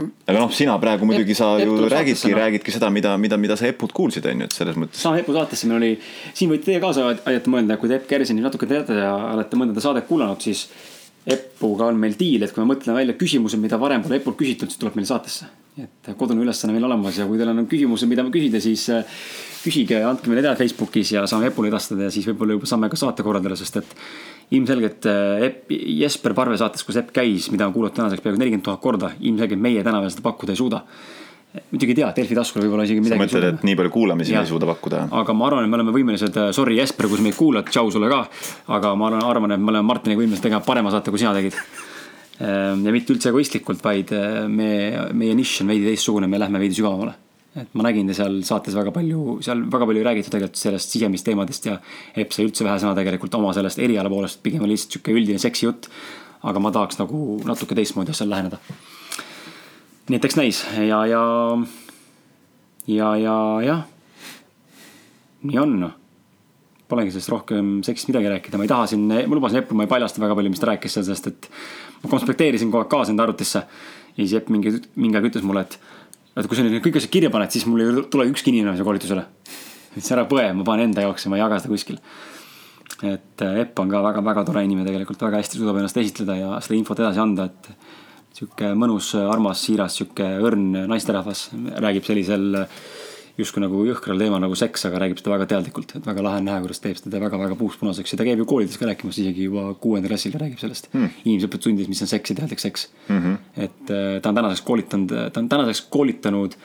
aga noh, sina praegu muidugi sa ju räägidki, räägidki seda, mida, mida, mida sa Epult kuulsid, on ju, et selles mõttes. sama Epu saatesse meil oli, siin võite teie kaasa aidata mõelda, kui te Epp Kersini natuke teate ja olete mõnda saadet kuulanud, siis Epuga on meil diil, et kui me mõtleme välja küsimuse, mida varem pole Epult küsitud, siis tuleb meil saatesse et kodune ülesanne meil olemas ja kui teil on küsimusi, mida küsida, siis äh, küsige, andke meile teada Facebookis ja saame Epule edastada ja siis võib-olla juba saame ka saate korraldada, sest et ilmselgelt äh, Epp, Jesper Parve saates, kus Epp käis, mida on kuulatud tänaseks peaaegu nelikümmend tuhat korda, ilmselgelt meie täna veel seda pakkuda ei suuda muidugi ei tea, Delfi taskul võib-olla isegi midagi. sa mõtled, et nii palju kuulamisi ei suuda pakkuda? aga ma arvan, et me oleme võimelised, äh, sorry Jesper, kui sa meid kuulad, tšau sulle ka. aga ma arvan, arvan, et me oleme Martiniga võimelised tegema parema saate, kui sina tegid ja mitte üldse egoistlikult, vaid eh, me, meie nišš on veidi teistsugune, me lähme veidi sügavamale. et ma nägin seal saates väga palju, seal väga palju ei räägitud tegelikult sellest sisemist teemadest ja Epp sai üldse vähe sõna tegelikult oma sellest eriala poolest, pigem oli lihtsalt sihuke üldine seksijutt. aga ma tahaks nagu natuke teistmoodi asjale läheneda. nii et eks näis ja, ja, ja, ja jah, nii on polegi sellest rohkem seksist midagi rääkida, ma ei taha siin, ma lubasin Eppu, ma ei paljasta väga palju, mis ta rääkis seal, sest et ma konspekteerisin kogu aeg kaasa enda arvutisse. ja siis Epp mingi, mingi aeg ütles mulle, et, et kui sa nüüd kõik asjad kirja paned, siis mul ei tule ükski inimene siia koolitusele. ütles ära põe, ma panen enda jaoks ja ma ei jaga seda kuskil. et äh, Epp on ka väga-väga tore inimene tegelikult, väga hästi suudab ennast esitleda ja seda infot edasi anda, et sihuke mõnus, armas, siiras, sihuke õrn naisterahvas räägib sellisel justkui nagu jõhkral teemal nagu seks, aga räägib seda väga teadlikult, et väga lahe on näha, kuidas teeb seda väga-väga puuspunaseks ja ta käib ju koolides ka rääkimas isegi juba kuuendal klassil räägib sellest mm.. inimesed õpivad tundides, mis on seks ja teadlik seks mm. -hmm. et äh, ta on tänaseks koolitanud, ta on tänaseks koolitanud,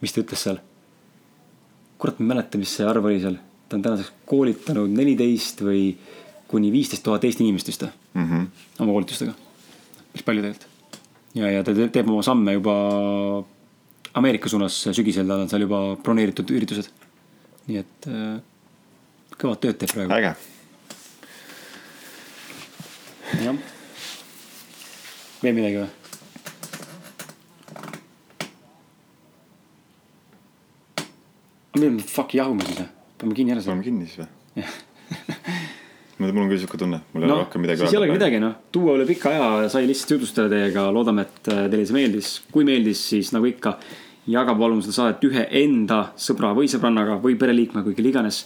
mis ta ütles seal? kurat, ma ei mäleta, mis see arv oli seal, ta on tänaseks koolitanud neliteist või kuni viisteist tuhat Eesti inimest vist mm. -hmm. oma koolitustega. päris palju tegelikult. ja, ja ta te- teeb oma samme juba Ameerika suunas sügisel, tal on seal juba broneeritud üritused. nii et äh, kõvat tööd teeb praegu. äge. jah. veel midagi või? me fuck jahume siis või? paneme kinni ära paneme selle. kinni siis või? mul on küll siuke tunne, mul ei ole noh, rohkem midagi siis ei olegi. midagi noh, tuua üle pika aja sai lihtsalt jutustada teiega, loodame, et äh, teile see meeldis. kui meeldis, siis nagu ikka, jaga palun seda saadet ühe enda sõbra või sõbrannaga või pereliikmega või kelle iganes.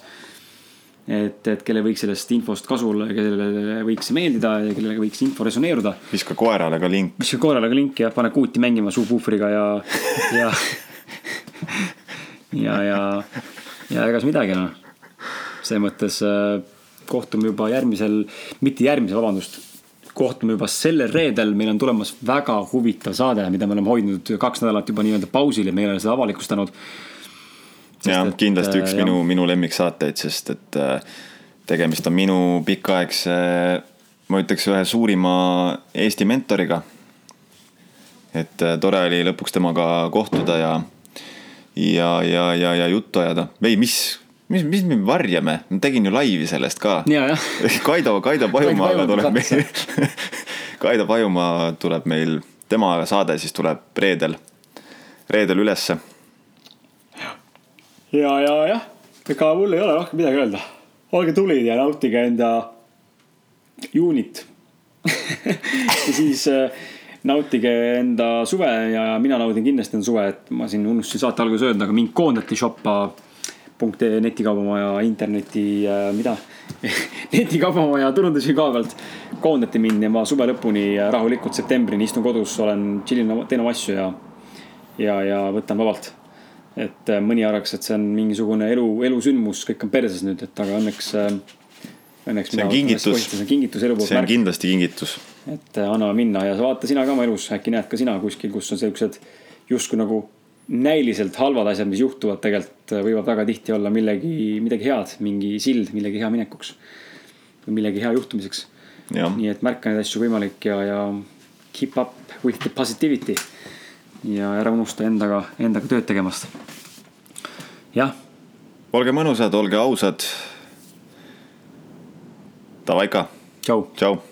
et, et kellel võiks sellest infost kasu olla ja kellele võiks see meeldida ja kellele võiks info resoneeruda viska koerale ka link. sul koerale ka linki ja pane kuuti mängima suupuhvriga ja, ja, ja, ja, ja ega siis midagi noh. selles mõttes äh, kohtume juba järgmisel, mitte järgmisel, vabandust. Kohtume juba sellel reedel, meil on tulemas väga huvitav saade, mida me oleme hoidnud kaks nädalat juba nii-öelda pausil ja me ei ole seda avalikustanud. jah kindlasti äh, üks jah. minu, minu lemmiksaateid, sest et äh, tegemist on minu pikaaegse, ma ütleks ühe suurima Eesti mentoriga. et äh, tore oli lõpuks temaga kohtuda ja, ja, ja, ja, ja juttu ajada. ei, mis, mis, mis me varjame, ma tegin ju laivi sellest ka. Kaido, Kaido Pajumaaga tuleb meil, Kaido Pajumaa tuleb meil, tema saade siis tuleb reedel, reedel ülesse ja, ja, jah, ega mul ei ole rohkem midagi öelda. olge tublid ja nautige enda juunit. ja siis äh, nautige enda suve ja mina naudin kindlasti enda suve, et ma siin unustasin saate alguses öelda, aga mind koondati shoppa ee netikaubamaja interneti äh,, mida netikaubamaja turundusjuhi koha pealt koondati mind ja ma suve lõpuni äh, rahulikult septembrini istun kodus, olen, tšillin, teen oma asju ja, ja, ja võtan vabalt et äh, mõni arvaks, et see on mingisugune elu, elusündmus, kõik on perses nüüd, et aga õnneks, õnneks. See on kingitus. see on kingitus elu poolt see on märk, kindlasti kingitus. et äh, anname minna ja vaata sina ka oma elus, äkki näed ka sina kuskil, kus on siuksed justkui nagu näiliselt halvad asjad, mis juhtuvad, tegelikult äh, võivad väga tihti olla millegi, midagi head, mingi sild millegi hea minekuks. või millegi hea juhtumiseks. nii et märka neid asju võimalik ja, ja keep up with the positivity. ja ära unusta endaga, endaga tööd tegemast. jah, olge mõnusad, olge ausad. Davai ka, tšau. tšau